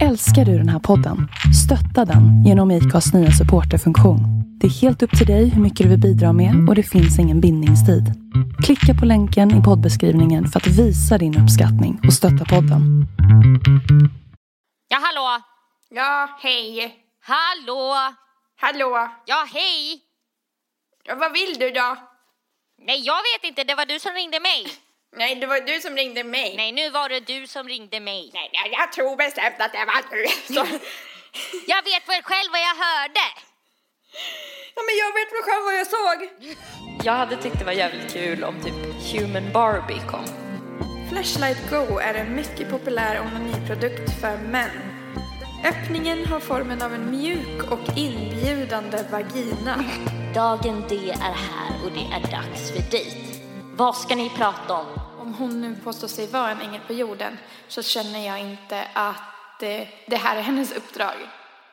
Älskar du den här podden? Stötta den genom IKAs nya supporterfunktion. Det är helt upp till dig hur mycket du vill bidra med och det finns ingen bindningstid. Klicka på länken i poddbeskrivningen för att visa din uppskattning och stötta podden. Ja, hallå! Ja, hej. Hallå! Hallå. Ja, hej! Ja, vad vill du då? Nej, jag vet inte. Det var du som ringde mig. Nej, det var du som ringde mig. Nej, nu var det du som ringde mig. Nej, jag, jag tror bestämt att det var du. Jag vet väl själv vad jag hörde. Ja, men jag vet väl själv vad jag såg. Jag hade tyckt det var jävligt kul om typ Human Barbie kom. Flashlight Go är en mycket populär onaniprodukt för män. Öppningen har formen av en mjuk och inbjudande vagina. Dagen D är här och det är dags för dejt. Vad ska ni prata om? Om hon nu påstår sig vara en ängel på jorden så känner jag inte att eh, det här är hennes uppdrag.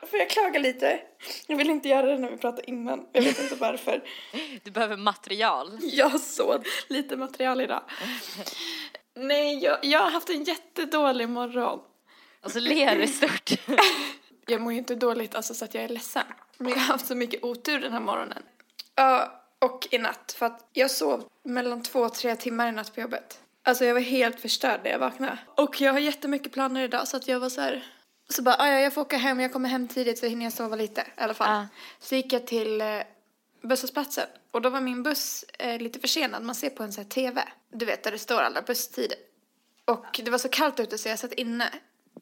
Får jag klaga lite? Jag vill inte göra det när vi pratar innan. Jag vet inte varför. Du behöver material. Jag såg lite material idag. Nej, jag, jag har haft en jättedålig morgon. Alltså ler är stort. Jag mår ju inte dåligt alltså så att jag är ledsen. Men jag har haft så mycket otur den här morgonen. Ja, och i natt. För att jag sov mellan två och tre timmar i natt på jobbet. Alltså jag var helt förstörd när jag vaknade. Och jag har jättemycket planer idag så att jag var så här. Så bara, "Ah, ja, jag får åka hem, jag kommer hem tidigt så hinner jag sova lite i alla fall. Ja. Så gick jag till eh, busshållplatsen och då var min buss eh, lite försenad. Man ser på en sån här TV, du vet där det står alla busstider. Och det var så kallt ute så jag satt inne.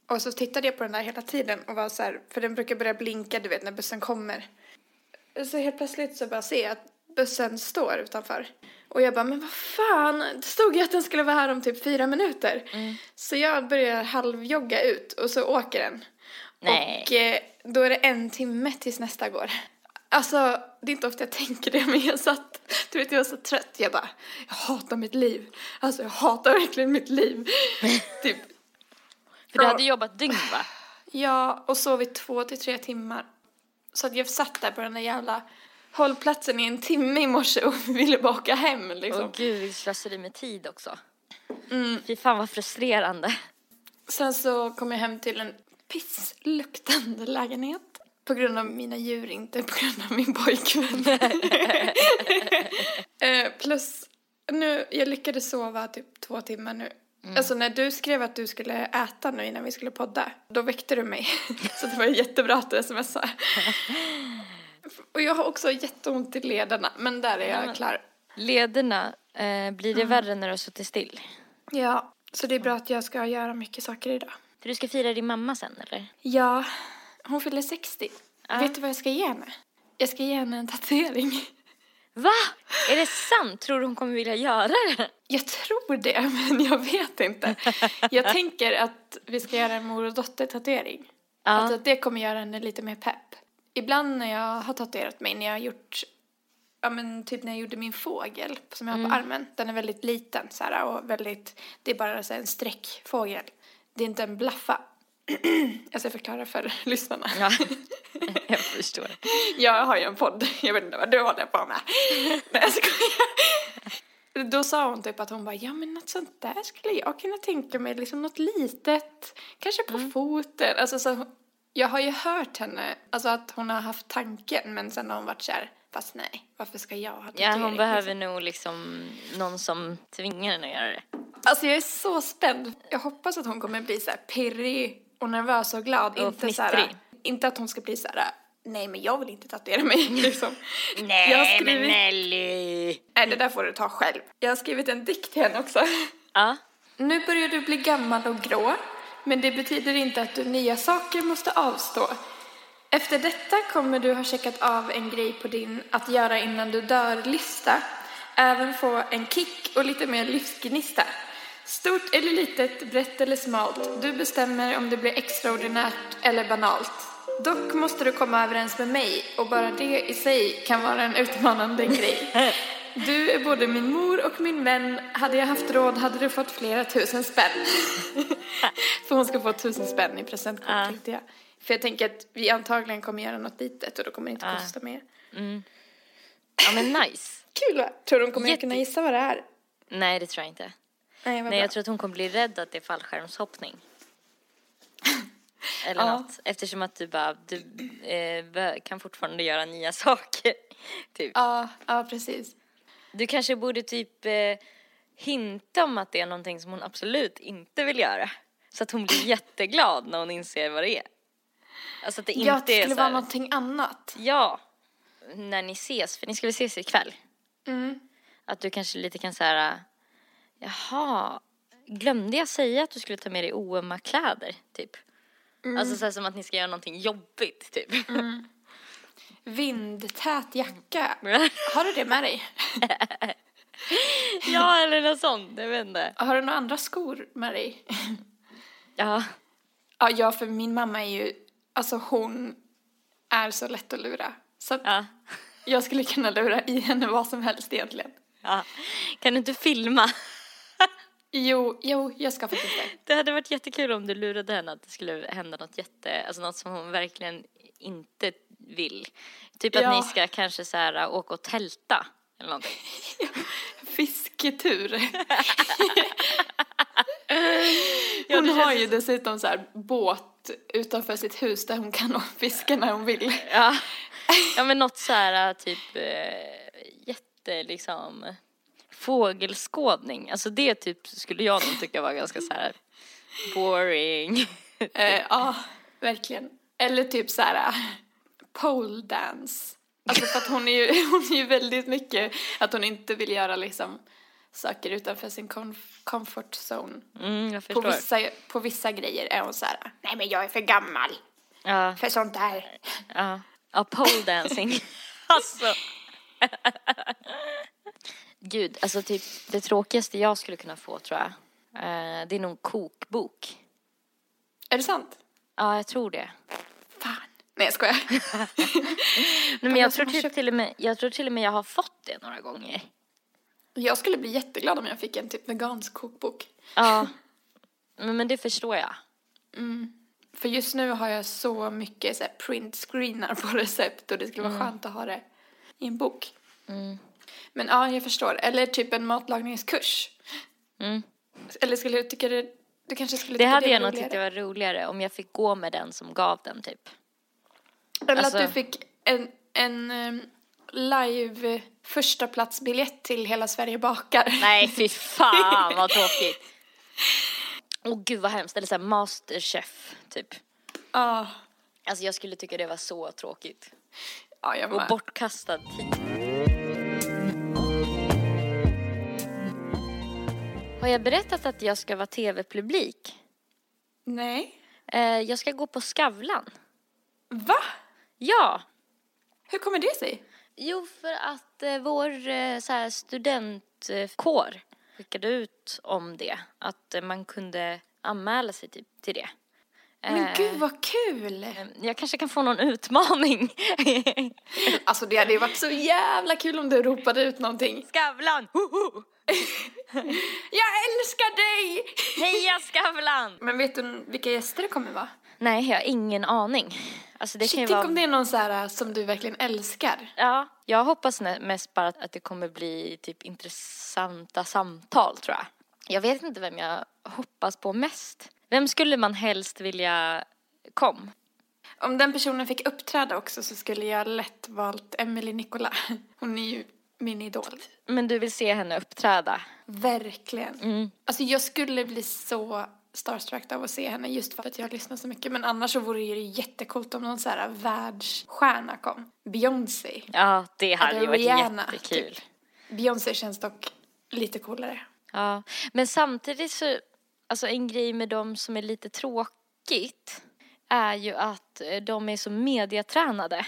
Och så tittade jag på den där hela tiden och var så här, för den brukar börja blinka du vet när bussen kommer. Så helt plötsligt så bara ser jag att bussen står utanför. Och jag bara, men vad fan, det stod ju att den skulle vara här om typ fyra minuter. Så jag börjar halvjogga ut och så åker den. Nej. Och eh, då är det en timme tills nästa går. Alltså, det är inte ofta jag tänker det, men jag satt, du vet jag var så trött. Jag bara, jag hatar mitt liv. Alltså jag hatar verkligen mitt liv. typ. För du hade jobbat dygn va? Ja, och sovit två till tre timmar. Så att jag satt där på den där jävla hållplatsen i en timme i morse och ville bara åka hem liksom. Åh gud, vilket slöseri med tid också. Mm. Fy fan vad frustrerande. Sen så kom jag hem till en pissluktande lägenhet. På grund av mina djur, inte på grund av min pojkvän. eh, plus, nu, jag lyckades sova typ två timmar nu. Alltså när du skrev att du skulle äta nu innan vi skulle podda, då väckte du mig. så det var jättebra att du smsade. Och jag har också jätteont i lederna, men där är jag klar. Lederna, eh, blir det värre när du har suttit still? Ja, så det är bra att jag ska göra mycket saker idag. För du ska fira din mamma sen eller? Ja, hon fyller 60. Ja. Vet du vad jag ska ge henne? Jag ska ge henne en tatuering. Va? Är det sant? Tror du hon kommer vilja göra det? Jag tror det, men jag vet inte. Jag tänker att vi ska göra en mor och dotter-tatuering. Ja. Alltså att det kommer göra henne lite mer pepp. Ibland när jag har tatuerat mig, när jag har gjort, ja men typ när jag gjorde min fågel som jag har på armen. Den är väldigt liten så här och väldigt, det är bara så här en streckfågel. Det är inte en blaffa. jag ska förklara för lyssnarna. Ja, jag förstår. Jag har ju en podd, jag vet inte vad du håller på med. Nej jag skojar. Då sa hon typ att hon bara, ja men något sånt där skulle jag kunna tänka mig, liksom något litet, kanske på foten. Alltså så, jag har ju hört henne, alltså att hon har haft tanken men sen har hon varit så här, fast nej, varför ska jag ha Ja, tatuering? hon behöver nog liksom någon som tvingar henne att göra det. Alltså jag är så spänd. Jag hoppas att hon kommer bli så här pirrig och nervös och glad. Och inte så här, inte att hon ska bli så här, nej men jag vill inte tatuera mig liksom. Nej, Jag har men skrivit- Nelly. Nej, det där får du ta själv. Jag har skrivit en dikt till henne också. Ja. Nu börjar du bli gammal och grå, men det betyder inte att du nya saker måste avstå. Efter detta kommer du ha checkat av en grej på din att göra innan du dör-lista. Även få en kick och lite mer livsgnista. Stort eller litet, brett eller smalt. Du bestämmer om det blir extraordinärt eller banalt. Dock måste du komma överens med mig och bara det i sig kan vara en utmanande grej. Du är både min mor och min vän. Hade jag haft råd hade du fått flera tusen spänn. För hon ska få tusen spänn i presentkort Ja. tänkte jag. För jag tänker att vi antagligen kommer göra något litet och då kommer det inte Ja. kosta mer. ja, men nice. Kul va? Tror du hon kommer Jätte- kunna gissa vad det är? Nej, det tror jag inte. Nej, Nej, jag tror att hon kommer bli rädd att det är fallskärmshoppning. Eller Ja. något. Eftersom att du bara, du eh, kan fortfarande göra nya saker. Typ. Ja, ja precis. Du kanske borde typ eh, hinta om att det är någonting som hon absolut inte vill göra. Så att hon blir jätteglad när hon inser vad det är. Alltså att det inte Ja, det är skulle så här, vara någonting annat. Ja, när ni ses, för ni ska väl ses ikväll? Mm. Att du kanske lite kan säga, jaha, glömde jag säga att du skulle ta med dig oömma kläder, typ? Mm. Alltså så här, som att ni ska göra någonting jobbigt, typ. Vindtät jacka. Har du det med dig? ja, eller något sånt, jag vet inte. Har du några andra skor med dig? Ja, Ja, ja, för min mamma är ju, alltså hon är så lätt att lura. Så ja, jag skulle kunna lura i henne vad som helst egentligen. ja. Kan du inte filma? Jo, jo, jag ska faktiskt det. Det hade varit jättekul om du lurade henne att det skulle hända något jätte, alltså något som hon verkligen inte vill. Typ att Ja. ni ska kanske så här åka och tälta eller någonting. Fisketur. Hon har ju dessutom så här båt utanför sitt hus där hon kan fiska när hon vill. Ja, ja men något så här typ eh, jätte liksom fågelskådning. Alltså det typ skulle jag nog tycka var ganska så här boring. Eh, ja, verkligen. Eller typ så här pole dance. Alltså för att hon är ju, hon är ju väldigt mycket att hon inte vill göra liksom saker utanför sin comf- comfort zone. Mm, På vissa, på vissa grejer är hon så här, nej men jag är för gammal Ja, för sånt där. ja. Ja, pole dancing. alltså. Gud, alltså typ det tråkigaste jag skulle kunna få tror jag. Eh, det är nog en kokbok. Är det sant? Ja, jag tror det. Nej jag skojar. Nej, men jag tror, typ till och med, jag tror till och med jag har fått det några gånger. Jag skulle bli jätteglad om jag fick en typ vegansk kokbok. Ja, men, men det förstår jag. För just nu har jag så mycket så här printscreenar på recept och det skulle vara skönt att ha det i en bok. Men ja, jag förstår. Eller typ en matlagningskurs. Mm. Eller skulle du tycka det, du kanske skulle Det tycka hade det jag nog tyckt det var roligare om jag fick gå med den som gav den typ. Eller alltså- att du fick en, en um, live första platsbiljett till Hela Sverige bakar. Nej, fy fan vad tråkigt. Åh gud vad hemskt. Eller såhär masterchef typ. Ja, Alltså jag skulle tycka det var så tråkigt. ja jag Och med. bortkastad tid. Har jag berättat att jag ska vara tv-publik? Nej. Eh, jag ska gå på Skavlan. Va? Ja, Hur kommer det sig? Jo, för att eh, vår eh, så här, studentkår skickade ut om det. Att eh, man kunde anmäla sig typ, till det. Men Eh, gud vad kul! Jag kanske kan få någon utmaning. Alltså det hade ju varit så jävla kul om du ropade ut någonting. Skavlan! Hoho! Jag älskar dig! Heja Skavlan! Men vet du vilka gäster det kommer vara? Nej, jag har ingen aning. Alltså det kan Shit, ju tänk vara... om det är någon så här äh, som du verkligen älskar. Ja, jag hoppas mest bara att, att det kommer bli typ intressanta samtal tror jag. Jag vet inte vem jag hoppas på mest. Vem skulle man helst vilja kom? Om den personen fick uppträda också så skulle jag lätt valt Emily Nicola. Hon är ju min idol. Men du vill se henne uppträda? Verkligen. Mm. Alltså jag skulle bli så starstruck av att se henne just för att jag lyssnar så mycket. Men annars så vore det ju jättekult om någon så här världsstjärna kom. Beyoncé. Ja, det hade ju varit Rihanna, jättekul. typ. Beyoncé känns dock lite coolare. Ja, men samtidigt så, alltså en grej med dem som är lite tråkigt är ju att eh, de är så mediatränade.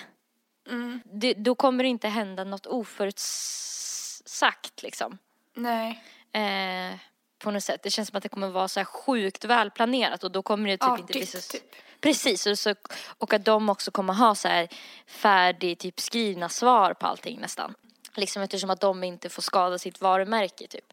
Mm. Det, då kommer det inte hända något oförutsagt liksom. Nej. Eh, på något sätt. Det känns som att det kommer vara så här sjukt välplanerat och då kommer det typ inte bli Artigt, så... typ. Precis, och, så, och att de också kommer ha så här färdig, typ skrivna svar på allting nästan. Liksom eftersom att de inte får skada sitt varumärke typ.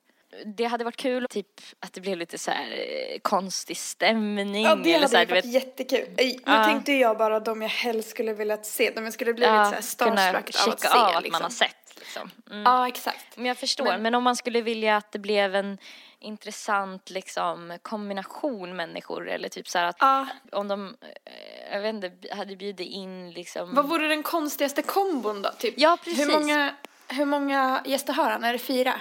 Det hade varit kul, typ att det blev lite så här eh, konstig stämning. Ja, det eller hade så här, varit vet, jättekul. Nu Ja. tänkte jag bara de jag helst skulle velat se. De jag skulle blivit ja, så här starstruck av att se. av att liksom. man har sett. Liksom. Mm. Ja, exakt. Men jag förstår, Men- men... om man skulle vilja att det blev en intressant liksom kombination människor eller typ så här att Ja. om de, eh, jag vet inte, hade bjudit in liksom. Vad vore den konstigaste kombon då? Typ? Ja, precis. Hur många, hur många gäster har han? Är det fyra?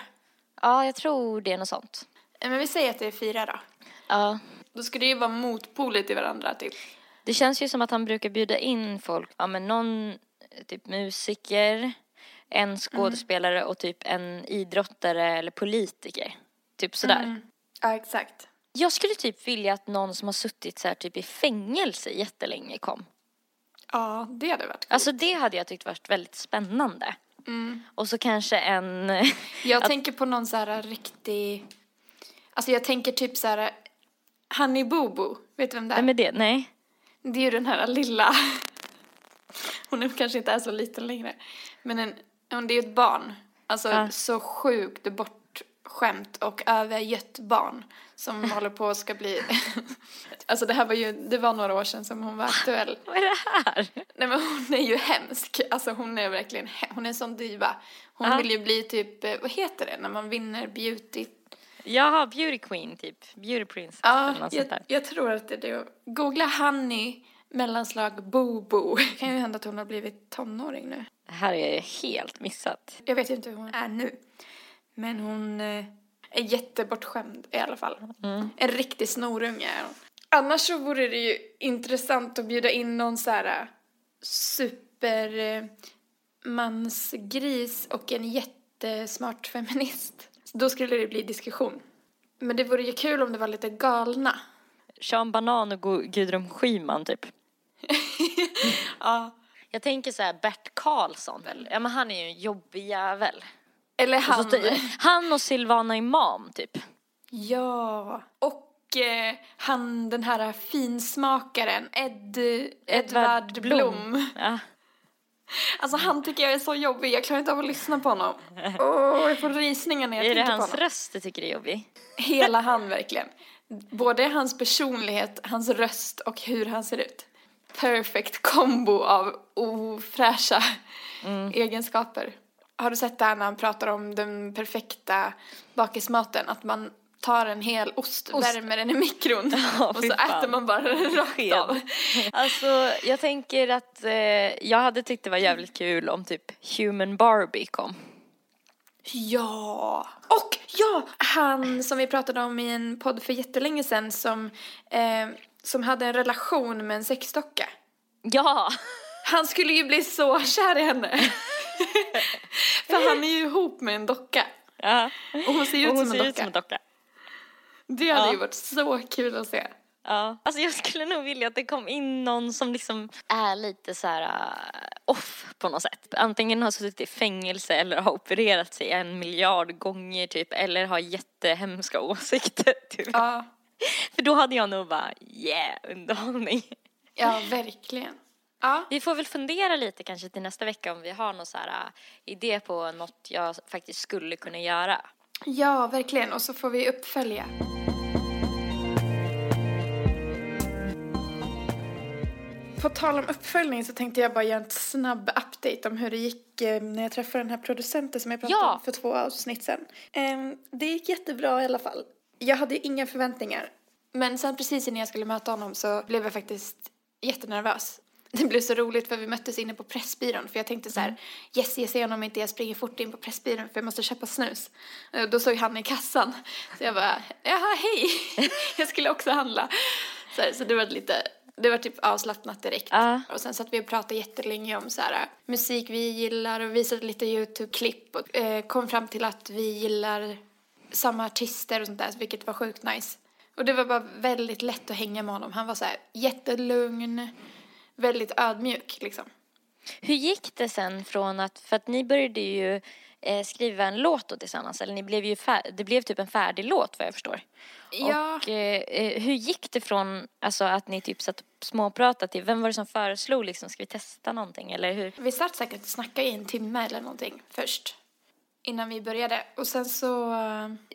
Ja, jag tror det är något sånt. Eh, Men vi säger att det är fyra då. Ja. Då ska det ju vara motpoler till varandra typ. Det känns ju som att han brukar bjuda in folk, ja men någon typ musiker, en skådespelare och typ en idrottare eller politiker. Typ sådär. Ja, exakt. Jag skulle typ vilja att någon som har suttit så här typ i fängelse jättelänge kom. Ja, det hade varit coolt. Alltså det hade jag tyckt varit väldigt spännande. Och så kanske en... Jag tänker på någon så här riktig... Alltså jag tänker typ så här... Honey Boo Boo. Vet du vem det är? Vem är det? Nej. Det är ju den här lilla... Hon är kanske inte är så liten längre. Men en, det är ju ett barn. Alltså Ja. så sjukt bortskämt och övergött barn som håller på att ska bli... alltså det här var ju, det var några år sedan som hon var aktuell. Vad är det här? Nej men hon är ju hemsk. Alltså hon är verkligen, hon är en sån diva. Hon Ja. vill ju bli typ, eh, vad heter det när man vinner beauty? Jaha, beauty queen typ. Beauty princess Ja, eller något sånt jag, där. jag tror att det är det. Googla Honey mellanslag Bobo. Det kan ju hända att hon har blivit tonåring nu. Det här är helt missat. Jag vet ju inte hur hon är nu. Men hon eh, är jättebortskämd i alla fall. En riktig snorunge är hon. Annars så vore det ju intressant att bjuda in någon så här eh, super eh, och en jättesmart feminist. Så då skulle det bli diskussion. Men det vore ju kul om det var lite galna. Sean Banan och Gu- Gudrun Schyman typ. Ja. Jag tänker så här Bert Karlsson. Ja men han är ju en jobbig jävel. Eller Och så han. ty- han och Silvana Imam typ. Ja. Och eh, han den här finsmakaren, Ed, Edvard, Blom. Ja. Alltså han tycker jag är så jobbig, jag klarar inte av att lyssna på honom. Åh, jag får rysningar när jag Är det tänker på hans honom. röst du tycker är jobbig? Hela han verkligen. Både hans personlighet, hans röst och hur han ser ut. Perfect combo av ofräscha egenskaper. Har du sett det här när han pratar om den perfekta bakismaten? Att man tar en hel ost, Ost. värmer den i mikron Ja, och så fan. äter man bara rakt av. Alltså jag tänker att eh, jag hade tyckt det var jävligt kul om typ Human Barbie kom. Ja! Och ja, han som vi pratade om i en podd för jättelänge sedan som, eh, som hade en relation med en sexdocka. Ja! Han skulle ju bli så kär i henne. För han är ju ihop med en docka. ja. Och hon ser ut hon som en ser docka. ut som en docka. Det hade Ja. ju varit så kul att se. Ja. Alltså jag skulle nog vilja att det kom in någon som liksom är lite så här uh, off på något sätt. Antingen har suttit i fängelse eller har opererat sig en miljard gånger typ eller har jättehemska åsikter typ. Ja, För då hade jag nog bara yeah, underhållning. ja verkligen. Ja, Vi får väl fundera lite kanske till nästa vecka om vi har någon så här uh, idé på något jag faktiskt skulle kunna göra. ja verkligen. Och så får vi uppfölja. På tal om uppföljning så tänkte jag bara göra en snabb update om hur det gick eh, när jag träffade den här producenten som jag pratade Ja. om för två avsnitt sedan. Ehm, det gick jättebra i alla fall. Jag hade ju inga förväntningar. Men sen precis innan jag skulle möta honom så blev jag faktiskt jättenervös. Det blev så roligt för vi möttes inne på Pressbyrån för jag tänkte så här, yes, jag ser honom inte, jag springer fort in på Pressbyrån för jag måste köpa snus. Och då såg han i kassan. Så jag bara, jaha, hej, jag skulle också handla. Så, här, så det var lite, det var typ avslappnat direkt. Ja. Och sen satt vi och pratade jättelänge om så här, musik vi gillar och visade lite YouTube-klipp och eh, kom fram till att vi gillar samma artister och sånt där, vilket var sjukt nice. Och det var bara väldigt lätt att hänga med honom. Han var så här jättelugn, väldigt ödmjuk liksom. Hur gick det sen från att, för att ni började ju eh, skriva en låt då tillsammans, eller ni blev ju fär, det blev typ en färdig låt vad jag förstår. Ja. Och eh, eh, hur gick det från alltså, att ni typ satt och småpratade till, vem var det som föreslog liksom, ska vi testa någonting eller hur? Vi satt säkert och snackade i en timme eller någonting först. Innan vi började. Och sen så...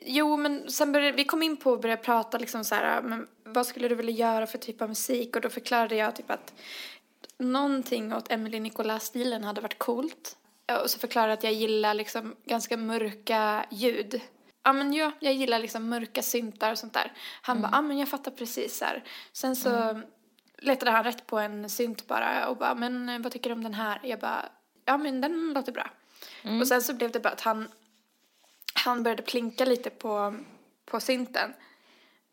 Jo, men sen började vi kom in på och började prata liksom så här, men vad skulle du vilja göra för typ av musik? Och då förklarade jag typ att någonting åt Emily Nicolas-stilen hade varit coolt. Och så förklarade jag att jag gillar liksom ganska mörka ljud. ja men ja, jag gillar liksom mörka syntar och sånt där. Han bara, ja men jag fattar precis här. Sen så letade han rätt på en synt bara och bara, men eh, vad tycker du om den här? Jag bara, ja men den låter bra. Och sen så blev det bara att han, han började plinka lite på, på synten.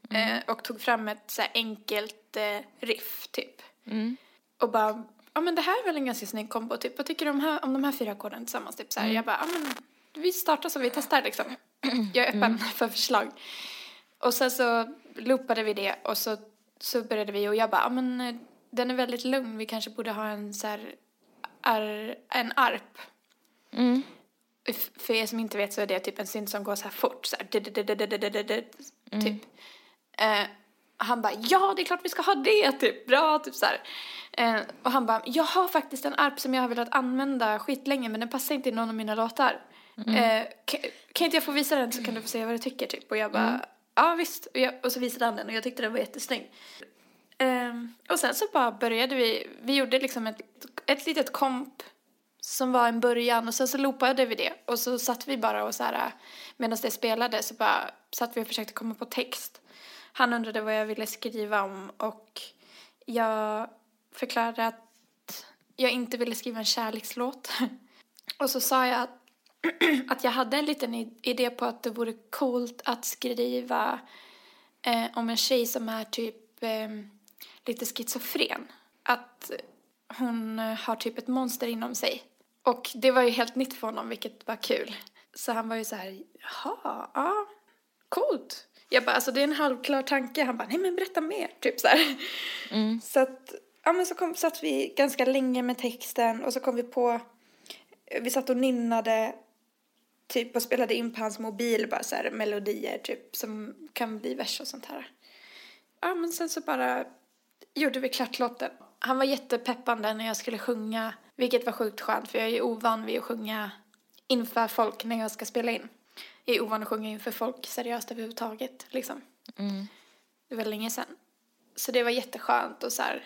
Eh, och tog fram ett så här enkelt eh, riff typ. Och bara, ja men det här är väl en ganska snygg kombo typ. Vad tycker du om, här, om de här fyra ackorden tillsammans? Typ så här. Jag bara, ja men vi startar så vi testar liksom. Jag är öppen för förslag. Och sen så loopade vi det och så, så började vi och jag bara, ja men eh, den är väldigt lugn. Vi kanske borde ha en så här, ar, en arp. Mm. För er som inte vet så är det typ en synt som går så här fort, så här, mm. typ. Eh, han bara, ja det är klart vi ska ha det, typ bra, typ så här. Eh, och han bara, jag har faktiskt en arp som jag har velat använda skitlänge men den passar inte i någon av mina låtar. Mm. Eh, kan, kan, inte jag få visa den så kan du få se vad du tycker typ. Och jag bara, mm. ja visst. Och, jag, och, så visade han den och jag tyckte den var jättesnygg. Eh, och sen så bara började vi, vi gjorde liksom ett, ett litet komp som var en början och sen så loopade vi det och så satt vi bara och så här medan det spelade så bara satt vi och försökte komma på text. Han undrade vad jag ville skriva om och jag förklarade att jag inte ville skriva en kärlekslåt. Och så sa jag att, att jag hade en liten idé på att det vore coolt att skriva eh, om en tjej som är typ eh, lite schizofren. Att hon har typ ett monster inom sig. Och det var ju helt nytt för honom, vilket var kul. Så han var ju så här, jaha, ja, coolt. Jag bara, alltså det är en halvklar tanke. Han bara, nej men berätta mer, typ så här. Så att, ja men så kom, satt vi ganska länge med texten och så kom vi på, vi satt och nynnade typ och spelade in på hans mobil bara så här melodier typ som kan bli vers och sånt här. Ja men sen så bara gjorde vi klart låten. Han var jättepeppande när jag skulle sjunga, vilket var sjukt skönt för jag är ovan vid att sjunga inför folk när jag ska spela in. Jag är ovan att sjunga inför folk seriöst överhuvudtaget liksom. Det var länge sedan. Så det var jätteskönt och så här,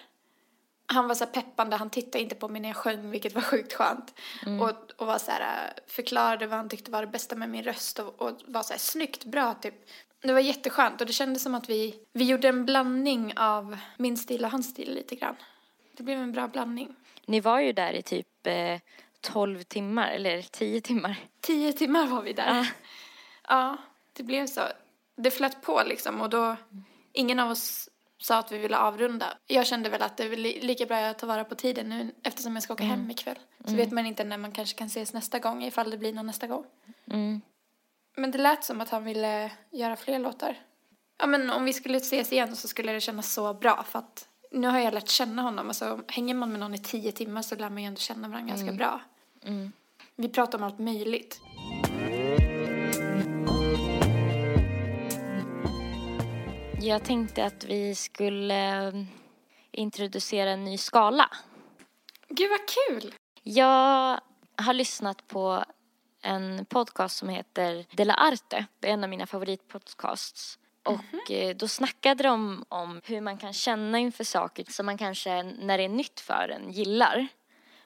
han var så peppande, han tittade inte på mig när jag sjöng vilket var sjukt skönt. Och, och var så här, äh, förklarade vad han tyckte var det bästa med min röst och, och var så här snyggt, bra typ. Det var jätteskönt och det kändes som att vi, vi gjorde en blandning av min stil och hans stil lite grann. Det blev en bra blandning. Ni var ju där i typ eh, 12 timmar, eller 10 timmar. Tio timmar var vi där. Ja. Ja, det blev så. Det flöt på liksom och då, ingen av oss sa att vi ville avrunda. Jag kände väl att det är lika bra att ta vara på tiden nu eftersom jag ska åka hem ikväll. Så vet man inte när man kanske kan ses nästa gång ifall det blir någon nästa gång. Mm. Men det lät som att han ville göra fler låtar. Ja men om vi skulle ses igen så skulle det kännas så bra för att nu har jag lärt känna honom. Alltså hänger man med någon i tio timmar så lär man ju ändå känna varandra ganska bra. Vi pratar om allt möjligt. Jag tänkte att vi skulle eh, introducera en ny skala. Gud vad kul! Jag har lyssnat på en podcast som heter De la Arte. Det är en av mina favoritpodcasts. Och eh, då snackade de om hur man kan känna inför saker som man kanske när det är nytt för en gillar.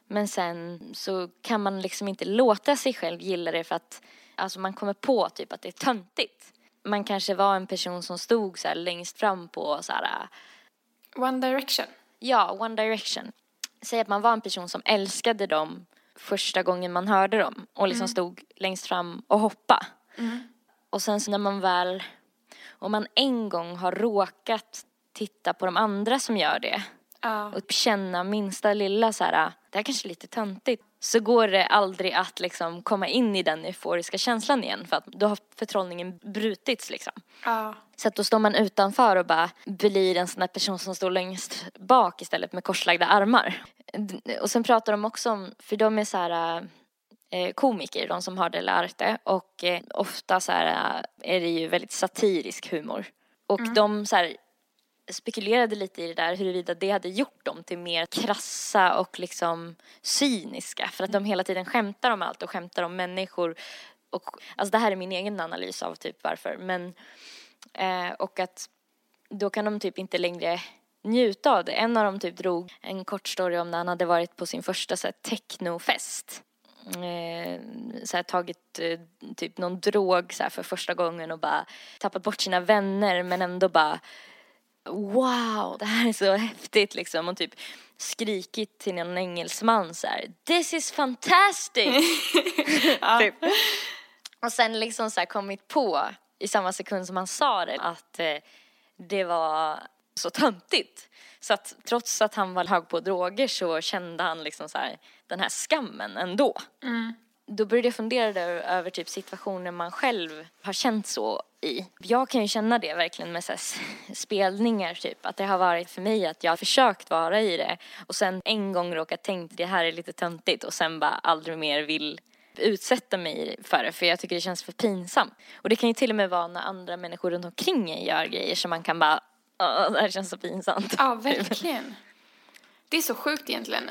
Men sen så kan man liksom inte låta sig själv gilla det för att alltså man kommer på typ att det är töntigt. Man kanske var en person som stod så här längst fram på så här One Direction. Ja, One Direction. Säg att man var en person som älskade dem första gången man hörde dem och liksom stod längst fram och hoppa. Och sen så när man väl, om man en gång har råkat titta på de andra som gör det Ja. och känna minsta lilla så här, det här kanske är lite töntigt, så går det aldrig att liksom komma in i den euforiska känslan igen för att då har förtrollningen brutits liksom. Ja. Så att då står man utanför och bara blir en sån där person som står längst bak istället med korslagda armar. Och sen pratar de också om, för de är så här komiker, de som har det Arte och eh, ofta så här eh, är det ju väldigt satirisk humor. Och de så här spekulerade lite i det där huruvida det hade gjort dem till mer krassa och liksom cyniska. För att de hela tiden skämtar om allt och skämtar om människor. Och alltså det här är min egen analys av typ varför. Men eh, och att då kan de typ inte längre njuta av det. En av dem typ drog en kort story om när han hade varit på sin första så här, technofest eh, så här, tagit eh, typ någon drog så här, för första gången och bara tappat bort sina vänner men ändå bara wow, det här är så häftigt liksom och typ skrikit till någon engelsman så här this is fantastic! Typ. och sen liksom så här kommit på i samma sekund som han sa det att eh, det var så töntigt. Så att trots att han var hög på droger så kände han liksom så här den här skammen ändå då började jag fundera över typ situationer man själv har känt så i. Jag kan ju känna det verkligen med så spelningar typ. Att det har varit för mig att jag har försökt vara i det och sen en gång råkat tänkt det här är lite töntigt och sen bara aldrig mer vill utsätta mig för det för jag tycker det känns för pinsamt. Och det kan ju till och med vara när andra människor runt omkring en gör grejer som man kan bara "Åh, det här känns så pinsamt. Ja, verkligen. Det är så sjukt egentligen.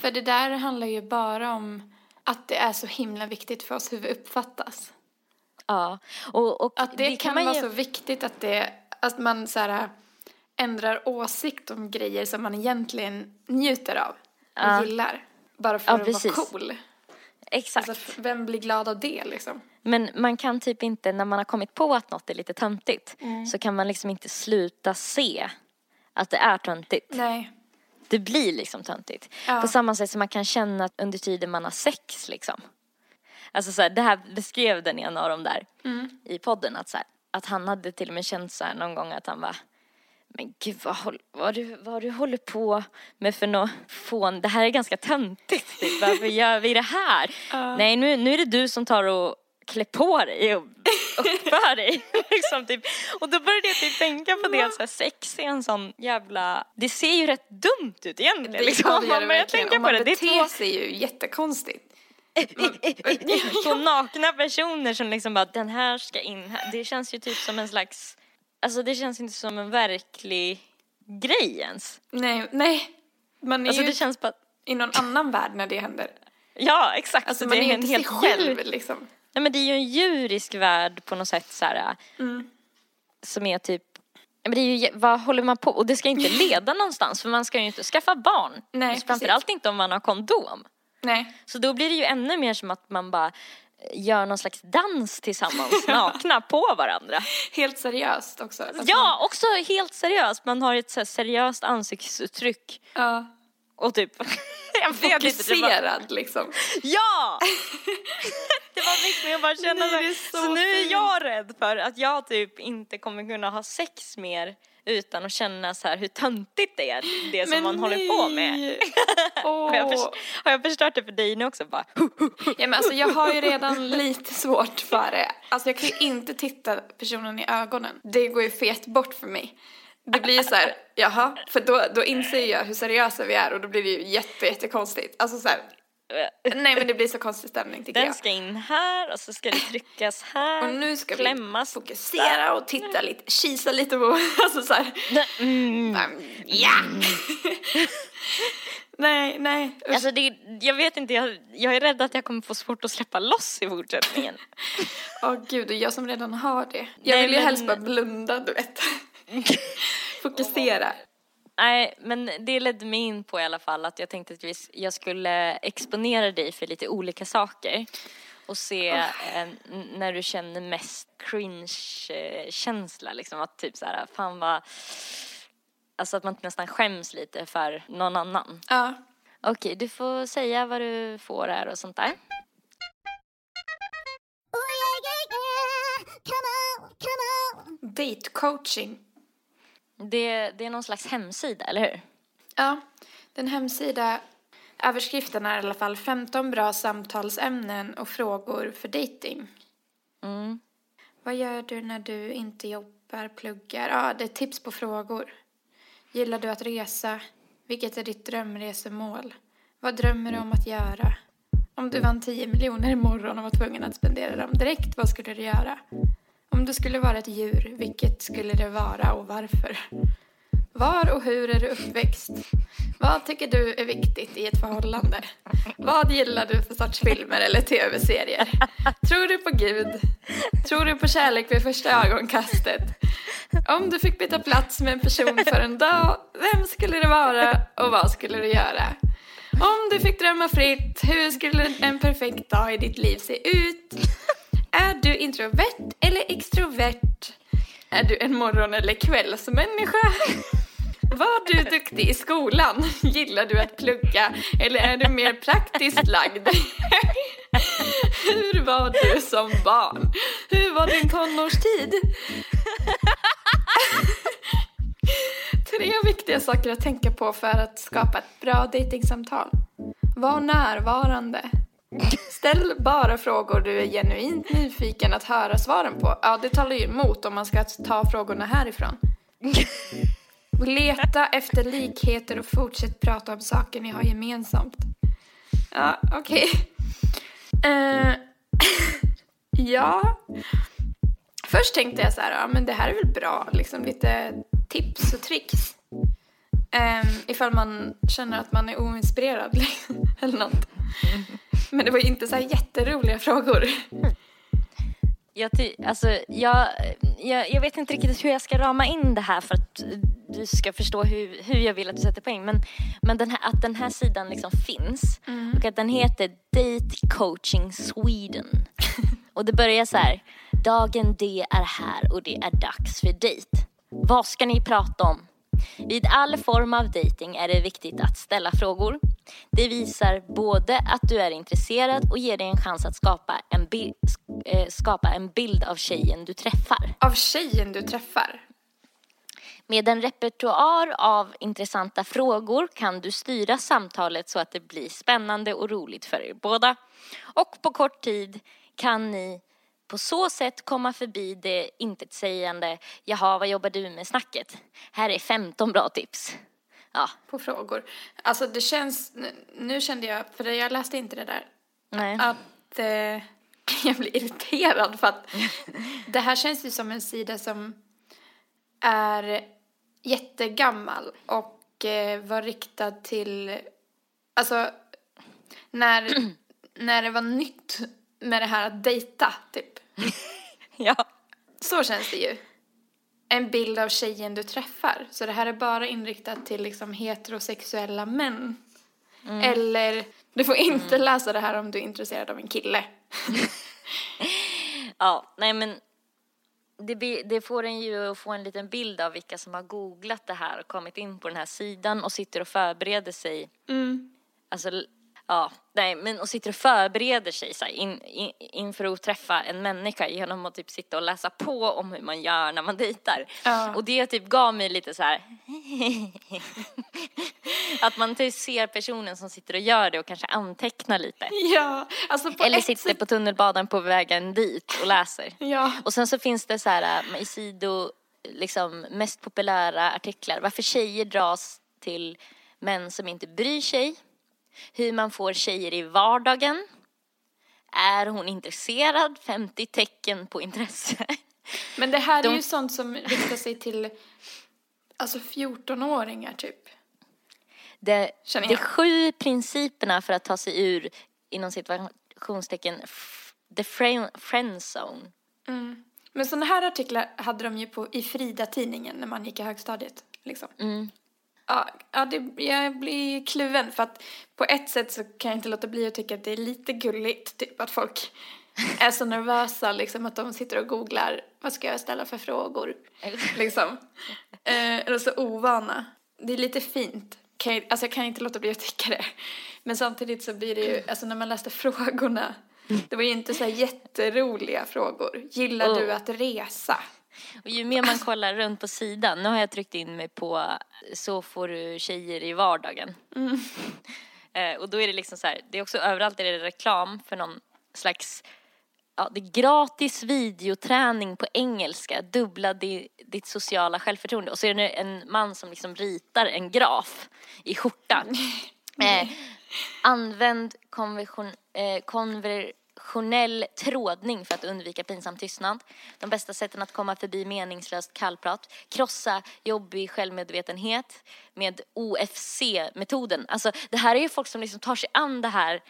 För det där handlar ju bara om att det är så himla viktigt för oss hur vi uppfattas. Ja. Och, och Att det, kan, man vara ju- så viktigt att, det, att man så här, ändrar åsikt om grejer som man egentligen njuter av och Ja. gillar. Bara för Ja, att precis. vara cool. Exakt. Alltså, vem blir glad av det liksom? Men man kan typ inte, när man har kommit på att något är lite töntigt, så kan man liksom inte sluta se att det är töntigt. Nej. Det blir liksom töntigt. Ja. På samma sätt som man kan känna att under tiden man har sex liksom. Alltså så här, det här beskrev den ena av dem där i podden att så här, att han hade till och med känt så här någon gång att han var men gud vad, håll, vad, du, vad du håller på med för något fån, det här är ganska töntigt typ. varför gör vi det här? Nej nu, nu är det du som tar och klär på dig och uppför dig. liksom, typ. Och då började jag typ tänka på det att så här, sex är en sån jävla, det ser ju rätt dumt ut egentligen. Det, liksom. det gör man det börjar tänka på man det. Det beter två, sig ju jättekonstigt. två nakna personer som liksom bara, den här ska in här. Det känns ju typ som en slags, alltså det känns inte som en verklig grej ens. Nej, nej. Man är Alltså ju det känns bara, i någon annan värld när det händer. ja exakt. Alltså Så man det är ju inte sig helt själv liksom. Nej men det är ju en djurisk värld på något sätt så här. Mm. Som är typ, men det är ju, vad håller man på, och det ska inte leda någonstans för man ska ju inte skaffa barn. Nej, Framförallt inte om man har kondom. Nej. Så då blir det ju ännu mer som att man bara eh, gör någon slags dans tillsammans nakna på varandra. Helt seriöst också. Man- Ja, också helt seriöst. Man har ett så seriöst ansiktsuttryck ja. Och typ, inte. Det var, Fokuserad liksom. ja! det var mitt med att bara känna Nej, så, så nu är jag rädd för att jag typ inte kommer kunna ha sex mer utan att känna så här hur töntigt det är, det som man håller på med. Har jag, Åh. förs- har jag förstört det för dig nu också? Bara, Ja, men alltså, jag har ju redan lite svårt för det. Alltså jag kan ju inte titta personen i ögonen. Det går ju fet bort för mig. Det blir ju så här, jaha, för då, då inser jag hur seriösa vi är och då blir det ju jätte, jättekonstigt. Alltså så här, nej men det blir så konstig stämning tycker Den jag. ska in här och så ska det tryckas här. Och nu ska klämmas. vi fokusera och titta lite, kisa lite på, alltså så här. Mm. Ja! nej, nej. usch. Alltså det, jag vet inte, jag, jag är rädd att jag kommer få svårt att släppa loss i fortsättningen. Åh gud, och jag som redan har det. Jag Nej, vill ju men- helst bara blunda, du vet. Fokusera. Nej, men det ledde mig in på i alla fall att jag tänkte att vi, jag skulle exponera dig för lite olika saker och se eh, n- när du känner mest cringe-känsla, liksom att typ så här, fan vad, alltså att man nästan skäms lite för någon annan. Ja. Okej, du får säga vad du får här och sånt där. Date coaching. Det, det är någon slags hemsida, eller hur? Ja, den hemsida, överskriften är i alla fall 15 bra samtalsämnen och frågor för dating. Mm. Vad gör du när du inte jobbar, pluggar? Ja, det är tips på frågor. Gillar du att resa? Vilket är ditt drömresemål? Vad drömmer du om att göra? Om du vann 10 miljoner imorgon och var tvungen att spendera dem direkt, vad skulle du göra? Om du skulle vara ett djur, vilket skulle det vara och varför? Var och hur är du uppväxt? Vad tycker du är viktigt i ett förhållande? Vad gillar du för sorts filmer eller tv-serier? Tror du på Gud? Tror du på kärlek vid första ögonkastet? Om du fick byta plats med en person för en dag, vem skulle det vara och vad skulle du göra? Om du fick drömma fritt, hur skulle en perfekt dag i ditt liv se ut? Är du introvert eller extrovert? Är du en morgon eller kvällsmänniska? Var du duktig i skolan? Gillar du att plugga eller är du mer praktiskt lagd? Hur var du som barn? Hur var din tonårstid? Tre viktiga saker att tänka på för att skapa ett bra dejtingsamtal. Var närvarande. Ställ bara frågor du är genuint nyfiken att höra svaren på. Ja, det talar ju emot om man ska ta frågorna härifrån. Leta efter likheter och fortsätt prata om saker ni har gemensamt. Ja, okej. Eh, ja. Först tänkte jag så här, ja men det här är väl bra, liksom lite tips och tricks. Um, ifall man känner att man är oinspirerad eller något. Men det var ju inte så här jätteroliga frågor. Jag, alltså, jag, jag, jag vet inte riktigt hur jag ska rama in det här för att du ska förstå hur, hur jag vill att du sätter poäng. Men, men den här, att den här sidan liksom finns Mm. och att den heter Date Coaching Sweden. och det börjar så här. Dagen D är här och det är dags för dejt. Vad ska ni prata om? Vid all form av dating är det viktigt att ställa frågor. Det visar både att du är intresserad och ger dig en chans att skapa en, bi- eh, skapa en bild av tjejen du träffar. Av tjejen du träffar. Med en repertoar av intressanta frågor kan du styra samtalet så att det blir spännande och roligt för er båda. Och på kort tid kan ni på så sätt komma förbi det intetsägande “Jaha, vad jobbar du med snacket?” Här är 15 bra tips. Ja, på frågor. Alltså det känns, nu- kände jag, för jag läste inte det där, nej. att eh, jag blir irriterad för att det här känns ju som en sida som är jättegammal och eh, var riktad till, alltså när, när det var nytt med det här att dejta typ. Ja. Så känns det ju. En bild av tjejen du träffar. Så det här är bara inriktat till liksom heterosexuella män. Eller, du får inte läsa det här om du är intresserad av en kille. Ja, nej men det, be- det får en ju att få en liten bild av vilka som har googlat det här och kommit in på den här sidan och sitter och förbereder sig. Alltså, l- ja, nej, men och sitter och förbereder sig så här, in, in, inför att träffa en människa genom att typ sitta och läsa på om hur man gör när man dejtar. Ja. Och det typ gav mig lite så här att man typ ser personen som sitter och gör det och kanske antecknar lite. Ja, alltså på Eller ett sitter på tunnelbanan på vägen dit och läser. Ja. Och sen så finns det så här äh, i sido, liksom mest populära artiklar. Varför tjejer dras till män som inte bryr sig. Hur man får tjejer i vardagen. Är hon intresserad? 50 tecken på intresse. Men det här är De- ju sånt som riktar sig till alltså 14-åringar typ. Det, de sju principerna för att ta sig ur, inom situationstecken, the friend, zone. Men sådana här artiklar hade de ju på, i Frida-tidningen när man gick i högstadiet. Liksom. Ja, ja det, jag blir kluven för att på ett sätt så kan jag inte låta bli att tycka att det är lite gulligt typ att folk är så nervösa liksom att de sitter och googlar vad ska jag ställa för frågor liksom. Eh, eller så ovana. Det är lite fint. Kan jag, alltså jag kan inte låta bli att tycka det. Men samtidigt så blir det ju, alltså när man läste frågorna det var ju inte så här jätteroliga frågor. Gillar Oh. du att resa? Och ju mer man kollar runt på sidan, nu har jag tryckt in mig på så får du tjejer i vardagen. Eh, och då är det liksom så här, det är också överallt är det reklam för någon slags, ja det är gratis videoträning på engelska, dubbla di, ditt sociala självförtroende. Och så är det en man som liksom ritar en graf i skjorta. Eh, använd konversion, eh, konversionell trådning för att undvika pinsam tystnad. De bästa sätten att komma förbi meningslöst kallprat. Krossa jobbig självmedvetenhet med OFC-metoden. Alltså det här är ju folk som liksom tar sig an det här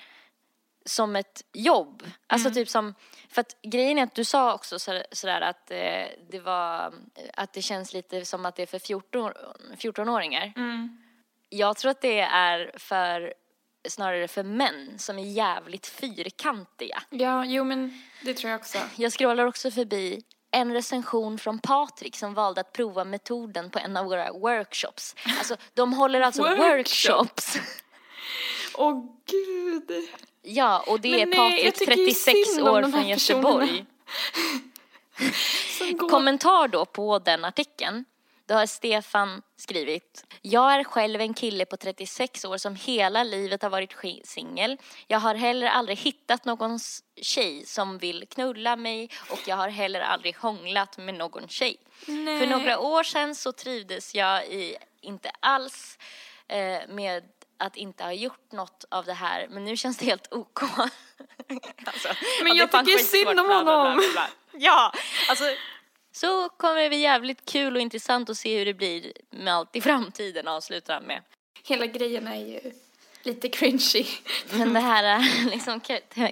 som ett jobb. Alltså typ som, för att grejen är att du sa också så- sådär att eh, det var, att det känns lite som att det är för 14, 14-åringar. Jag tror att det är för snarare för män som är jävligt fyrkantiga. Ja, jo men det tror jag också. Jag scrollar också förbi en recension från Patrik som valde att prova metoden på en av våra workshops. Alltså, de håller alltså Workshop? workshops. Åh gud. Ja, och det Men är Patrik, tycker ju 36 synd om år från Göteborg. Kommentar då på den artikeln. Då har Stefan skrivit. Jag är själv en kille på 36 år som hela livet har varit singel. Jag har heller aldrig hittat någon tjej som vill knulla mig och jag har heller aldrig hånglat med någon tjej. Nej. För några år sedan så trivdes jag i, inte alls eh, med att inte ha gjort något av det här men nu känns det helt OK. alltså, Men ja, jag tycker synd om bla, bla, honom. bla, bla. Ja, alltså så kommer det bli jävligt kul och intressant att se hur det blir med allt i framtiden avslutar han med. Hela grejen är ju lite cringy. Men det här liksom,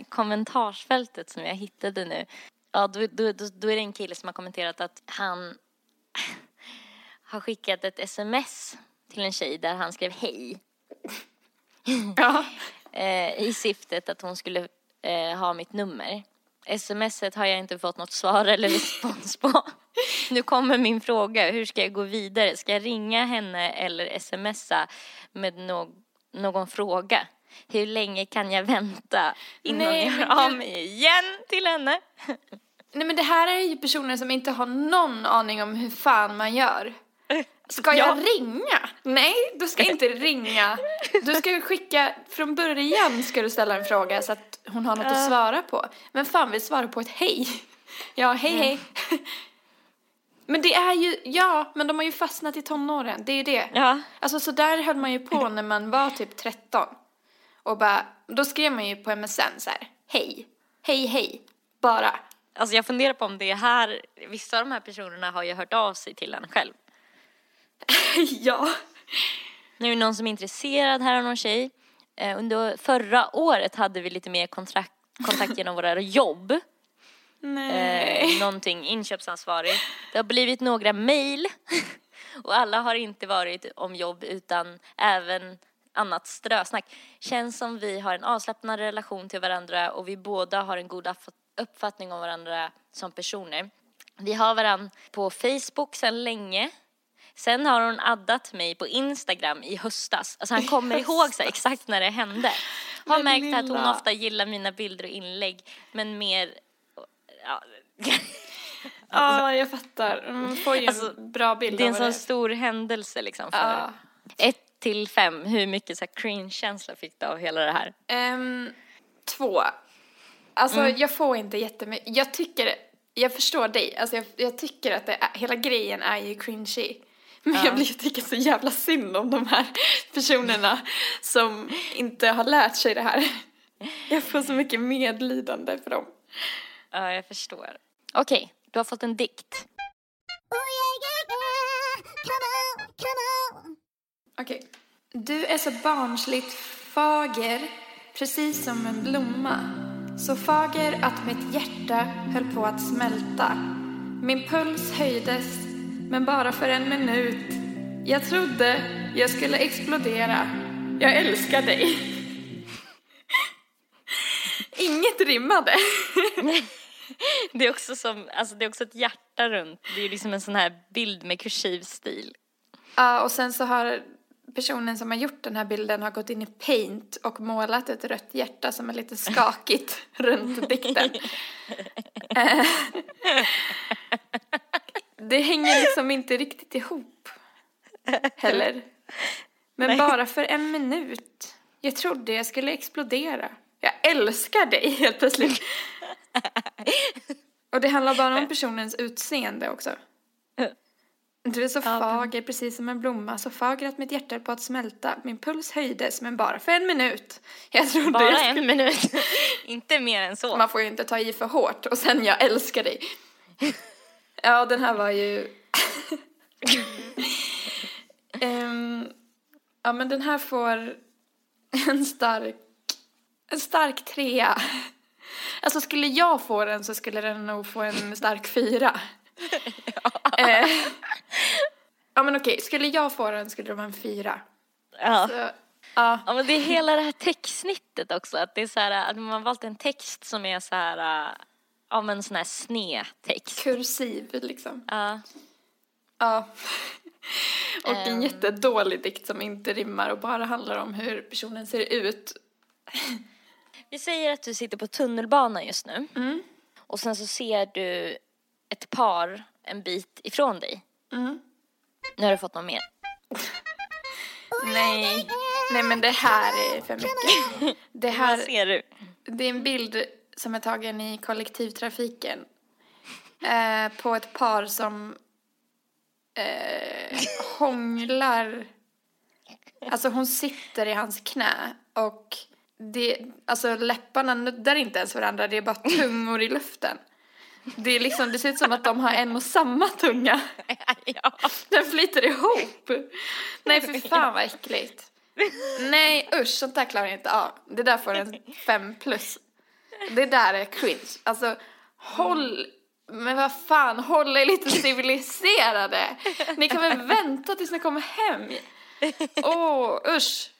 kommentarsfältet som jag hittade nu. Ja, då, då, då, då är det en kille som har kommenterat att han har skickat ett sms till en tjej där han skrev hej. Ja. eh, i syftet att hon skulle eh, ha mitt nummer. Smset har jag inte fått något svar eller respons på. Nu kommer min fråga, hur ska jag gå vidare? Ska jag ringa henne eller smsa med no- någon fråga? Hur länge kan jag vänta innan Nej, jag hör av mig igen till henne? Nej men det här är ju personer som inte har någon aning om hur fan man gör. Ska jag Ja. ringa? Nej, du ska inte ringa. Du ska skicka, från början ska du ställa en fråga så att hon har något att svara på. Men fan vill svara på ett hej? Ja, hej hej. Men det är ju, ja, men de har ju fastnat i tonåren, det är ju det. Ja. Alltså så där höll man ju på när man var typ 13. Och bara, då skrev man ju på MSN så här, hej, hej hej, bara. Alltså jag funderar på om det är här, vissa av de här personerna har ju hört av sig till en själv. ja. Nu är det någon som är intresserad här av någon tjej. Eh, under förra året hade vi lite mer kontrakt, kontakt genom våra jobb. Nej. Eh, någonting inköpsansvarig. Det har blivit några mejl. Och alla har inte varit om jobb utan även annat strösnack. Känns som vi har en avslappnad relation till varandra och vi båda har en god uppfattning om varandra som personer. Vi har varandra på Facebook sedan länge. Sen har hon addat mig på Instagram i höstas. Alltså han kommer ihåg så exakt när det hände. Har märkt att hon lilla. ofta gillar mina bilder och inlägg men mer ja, Ja, jag fattar. Man får ju Alltså, en bra bild det är en sån det. stor händelse liksom. För Ja. Ett till fem, hur mycket så cringe-känsla fick du av hela det här? Ehm, två. Alltså Mm. jag får inte jättemycket. Jag tycker, jag förstår dig. Alltså jag, jag tycker att det hela grejen är ju cringy. Men jag blir tycker så jävla synd om de här personerna som inte har lärt sig det här. Jag får så mycket medlidande för dem. Ja, jag förstår. Okej, du har fått en dikt. Okej. Du är så barnsligt fager, precis som en blomma. Så fager att mitt hjärta höll på att smälta. Min puls höjdes, men bara för en minut. Jag trodde jag skulle explodera. Jag älskar dig. Inget rimmade. Det är också som, alltså det är också ett hjärta runt. Det är liksom en sån här bild med kursiv stil. Ja, och sen så har personen som har gjort den här bilden har gått in i paint och målat ett rött hjärta som är lite skakigt runt dikten. Det hänger liksom inte riktigt ihop heller. Men Nej. bara för en minut. Jag trodde jag skulle explodera. Jag älskar dig helt plötsligt. Och det handlar bara om personens utseende också. Du är så fager, precis som en blomma, så fager att mitt hjärta är på att smälta. Min puls höjdes, men bara för en minut. Jag trodde Bara jag skulle... en minut. Inte mer än så. Man får ju inte ta i för hårt. Och sen, jag älskar dig. Ja, den här var ju... Ehm, ja, men den här får en stark... En stark trea. Alltså, skulle jag få den så skulle den nog få en stark fyra. Eh, ja, men okej. Skulle jag få den skulle det vara en fyra. Ja. Så, Ja. Ja men det är hela det här textsnittet också. Att det är så här, att man har valt en text som är så här, ja men sån här snedtext. Kursiv liksom. Ja. Ja. Och en Ehm. jättedålig dikt som inte rimmar och bara handlar om hur personen ser ut. Vi säger att du sitter på tunnelbanan just nu. Mm. Och sen så ser du ett par en bit ifrån dig. Mm. Nu har du fått någon mer. Nej. Nej men det här är för mycket. Det Vad här, ser du? det är en bild som är tagen i kollektivtrafiken. Eh, på ett par som eh, hånglar. Alltså hon sitter i hans knä och det, alltså läpparna nuddar inte ens varandra, det är bara tungor i luften. Det, är liksom, det ser ut som att de har en och samma tunga. ja. Den flyter ihop. Nej, för fan vad äckligt. Nej, usch, sånt där klarar jag inte av. Det där får en fem plus. Det där är cringe. Alltså, håll... Men vad fan, håll er lite civiliserade. Ni kan väl vänta tills ni kommer hem. Åh, oh, usch.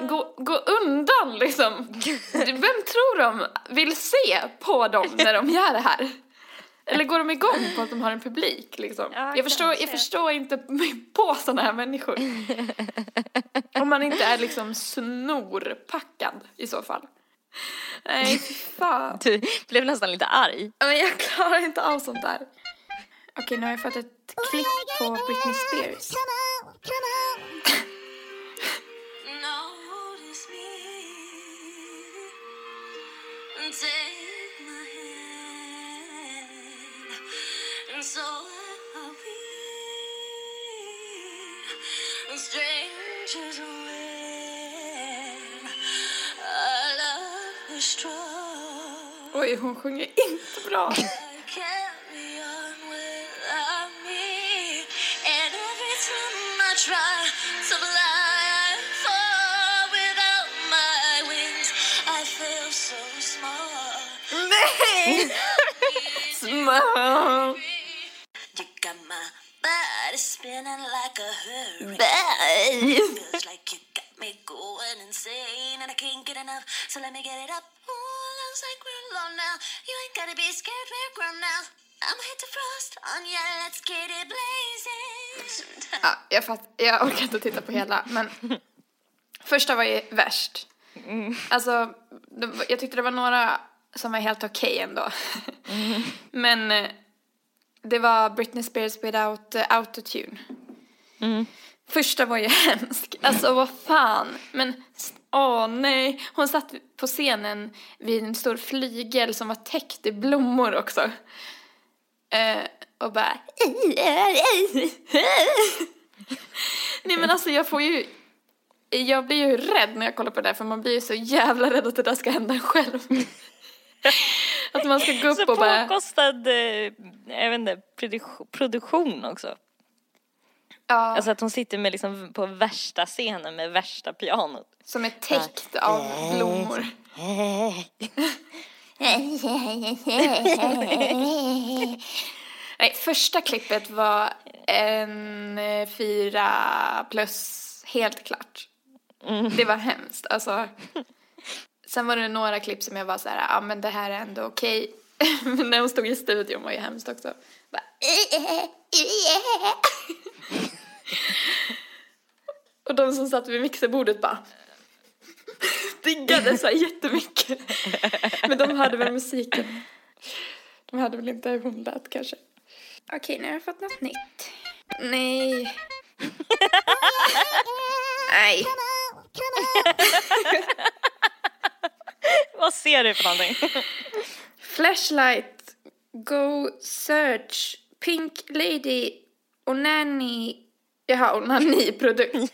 Gå, gå undan liksom. Vem tror de vill se på dem när de gör det här? Eller går de igång på att de har en publik liksom? Ja, jag, förstår, jag förstår inte på sådana här människor. Om man inte är liksom snorpackad i så fall. Nej, fy fan. Du blev nästan lite arg. Ja, Men jag klarar inte av sånt där. Okej, nu har jag fått ett klipp på Britney Spears. my wings. I feel so small. Nej! Smart. You got my body spinning like a hurricane. Feels like you got me going insane, and I can't get enough. So let me get it up. Looks like we're alone now. You ain't gotta be scared, we're grown now. I'm hit to frost on ya, let's get it blazing. Ja, jag, fatt, jag orkar inte titta på hela, men första var ju värst. Alltså, det, jag tyckte det var några som var helt okej ändå. men eh, det var Britney Spears without uh, autotune. Första var ju hemsk. Alltså vad fan. Men åh nej. Hon satt på scenen vid en stor flygel som var täckt i blommor också. Eh, och bara... Nej men alltså jag får ju... Jag blir ju rädd när jag kollar på det där för man blir ju så jävla rädd att det där ska hända själv. att man ska gå upp Så och bara... påkostad, eh, jag vet inte, produktion också. Ja, Alltså att hon sitter med liksom på värsta scenen med värsta pianot. som är täckt av blommor. Nej, första klippet var en eh, fyra plus, helt klart. Det var hemskt, alltså. Sen var det några klipp som jag var så här, ja men det här är ändå okej. men när hon stod i studion var ju hemskt också. Bara, Och de som satt vid mixerbordet bara diggade så här jättemycket. Men de hörde väl musiken. De hörde väl inte hur hon lät kanske. Okej, nu har jag fått något nytt. Nej. Nej. Vad ser du för någonting? Flashlight, go search, pink lady, onani. Jaha, onani-produkt.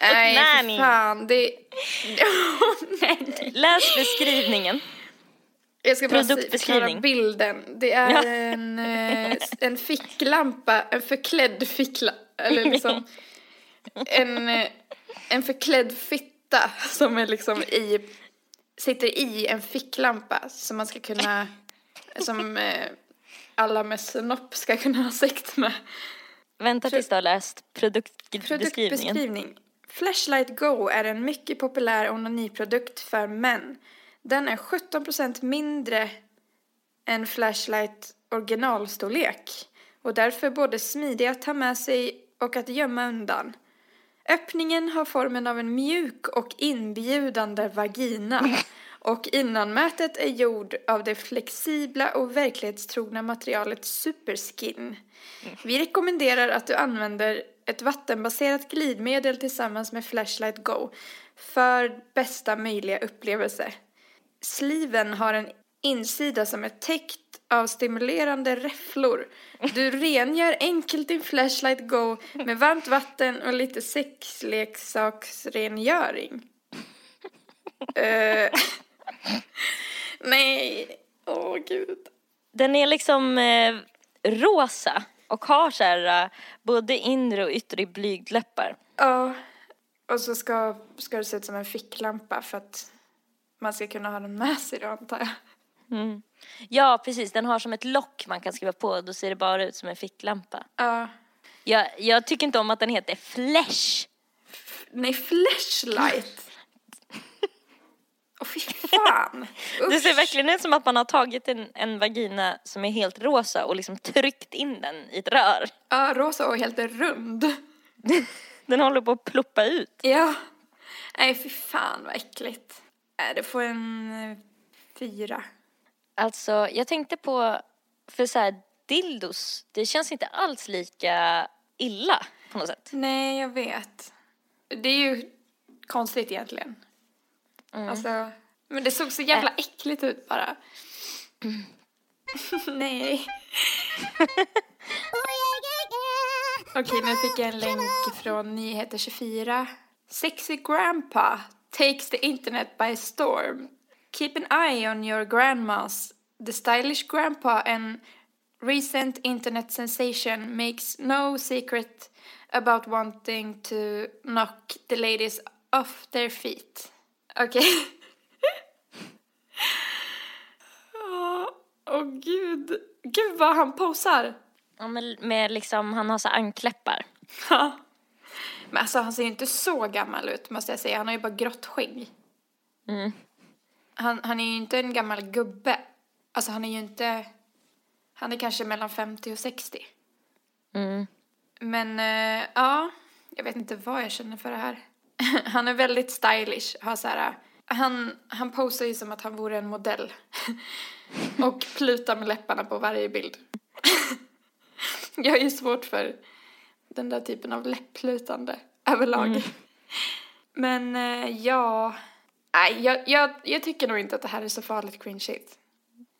Nej, Onani. för fan. Det... Onani. Läs beskrivningen. Jag ska bara förklara bilden. Det är Ja. en, eh, en ficklampa, en förklädd ficklampa, eller liksom en, eh, en förklädd fitta som är liksom i, sitter i en ficklampa som man ska kunna, som eh, alla med snopp ska kunna ha sex med. Vänta tills du har läst produktbeskrivningen. Produktbeskrivning. Flashlight Go är en mycket populär onaniprodukt för män. Den är 17% mindre än Flashlight originalstorlek och därför både smidig att ta med sig och att gömma undan. Öppningen har formen av en mjuk och inbjudande vagina och innanmätet är gjord av det flexibla och verklighetstrogna materialet Superskin. Vi rekommenderar att du använder ett vattenbaserat glidmedel tillsammans med Flashlight Go för bästa möjliga upplevelse. Sliven har en insida som är täckt av stimulerande räfflor. Du rengör enkelt din Flashlight Go med varmt vatten och lite sexleksaksrengöring. Eh, nej, åh gud. Den är liksom eh, rosa och har så här, eh, både inre och yttre blygdläppar. Ja, och så ska, ska det se ut som en ficklampa för att man ska kunna ha den med sig då antar jag. Ja, precis. Den har som ett lock man kan skriva på. Då ser det bara ut som en ficklampa. Ja. Jag, jag tycker inte om att den heter Flash. Nej, flashlight. Åh fy fan. Det ser Usch. verkligen ut som att man har tagit en, en vagina som är helt rosa och liksom tryckt in den i ett rör. Ja, rosa och helt rund. Den håller på att ploppa ut. Ja. Nej, fy fan vad äckligt. Äh, det får en eh, fyra. Alltså, jag tänkte på, för så här, dildos, det känns inte alls lika illa på något sätt. Nej, jag vet. Det är ju konstigt egentligen. Alltså, men det såg så jävla äckligt ut bara. Nej. Okej, nu fick jag en länk från Nyheter 24. Sexy grandpa takes the internet by storm. Keep an eye on your grandmas. The stylish grandpa and recent internet sensation makes no secret about wanting to knock the ladies off their feet. Okej. Åh åh, gud. Gud vad han posar. Ja, med, med liksom, han har så ankläppar. Ja. Men alltså han ser ju inte så gammal ut måste jag säga. Han har ju bara grått skägg. Han, han är ju inte en gammal gubbe. Alltså han är ju inte... Han är kanske mellan 50 och 60. Mm. Men eh, ja, jag vet inte vad jag känner för det här. han är väldigt stylish. Har så här, han, han posar ju som att han vore en modell. och plutar med läpparna på varje bild. jag är ju svårt för den där typen av läpplutande överlag. Men eh, ja, nej, jag, jag, jag tycker nog inte att det här är så farligt cringeigt.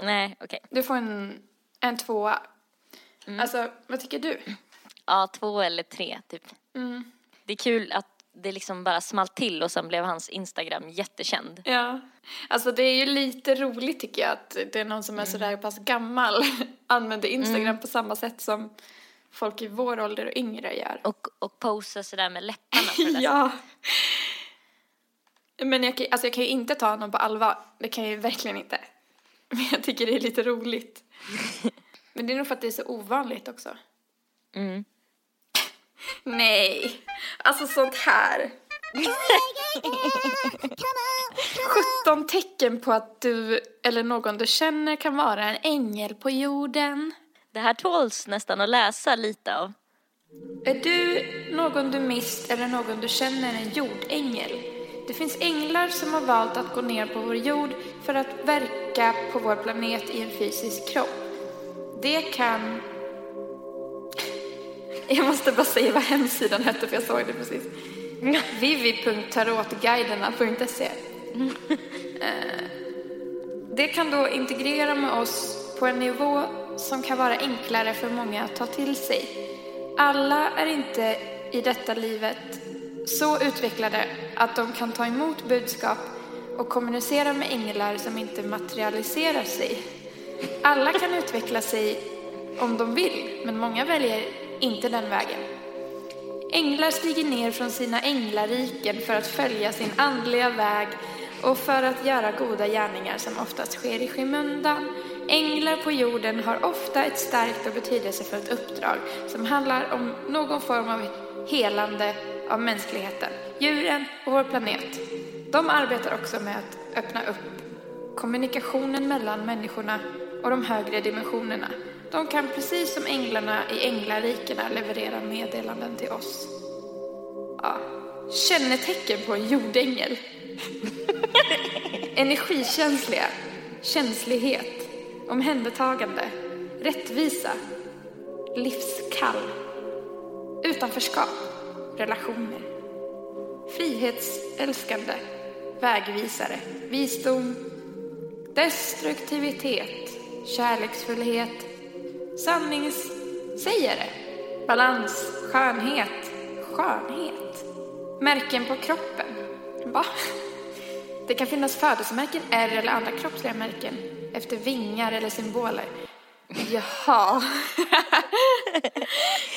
Nej, okej. Du får en, en tvåa. Alltså, vad tycker du? Ja, två eller tre typ. Mm. Det är kul att det liksom bara small till och sen blev hans Instagram jättekänd. Ja, alltså det är ju lite roligt tycker jag att det är någon som är sådär pass gammal använder Instagram på samma sätt som folk i vår ålder och yngre gör. Och, och posa sådär med läpparna ja. Men jag kan, alltså jag kan ju inte ta honom på allvar. Det kan jag ju verkligen inte. Men jag tycker det är lite roligt. Men det är nog för att det är så ovanligt också. Mm. Nej, alltså sånt här. 17 tecken på att du eller någon du känner kan vara en ängel på jorden. Det här tåls nästan att läsa lite av. Är du någon du mist eller någon du känner en jordängel? Det finns änglar som har valt att gå ner på vår jord för att verka på vår planet i en fysisk kropp. Det kan... Jag måste bara säga vad hemsidan hette för jag såg det precis. vivi.tarotguiderna.se Eh, Det kan då integrera med oss på en nivå som kan vara enklare för många att ta till sig. Alla är inte i detta livet så utvecklade att de kan ta emot budskap och kommunicera med änglar som inte materialiserar sig. Alla kan utveckla sig om de vill, men många väljer inte den vägen. Änglar stiger ner från sina änglariken för att följa sin andliga väg och för att göra goda gärningar som oftast sker i skymundan. Änglar på jorden har ofta ett starkt och betydelsefullt uppdrag som handlar om någon form av helande av mänskligheten, djuren och vår planet. De arbetar också med att öppna upp kommunikationen mellan människorna och de högre dimensionerna. De kan precis som änglarna i änglarikena leverera meddelanden till oss. Ja. Kännetecken på en jordängel. Energikänsliga, känslighet, omhändertagande, rättvisa, livskall, utanförskap, relationer, frihetsälskande, vägvisare, visdom, destruktivitet, kärleksfullhet, sanningssägare, balans, skönhet, skönhet, märken på kroppen. Va? Det kan finnas födelsemärken, ärr eller andra kroppsliga märken efter vingar eller symboler. Jaha.